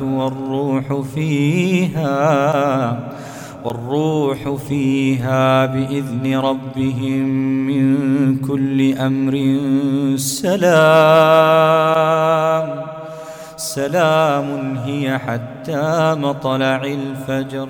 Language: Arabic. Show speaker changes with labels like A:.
A: والروح فيها والروح فيها بإذن ربهم من كل أمر سلام. سلام هي حتى مطلع الفجر.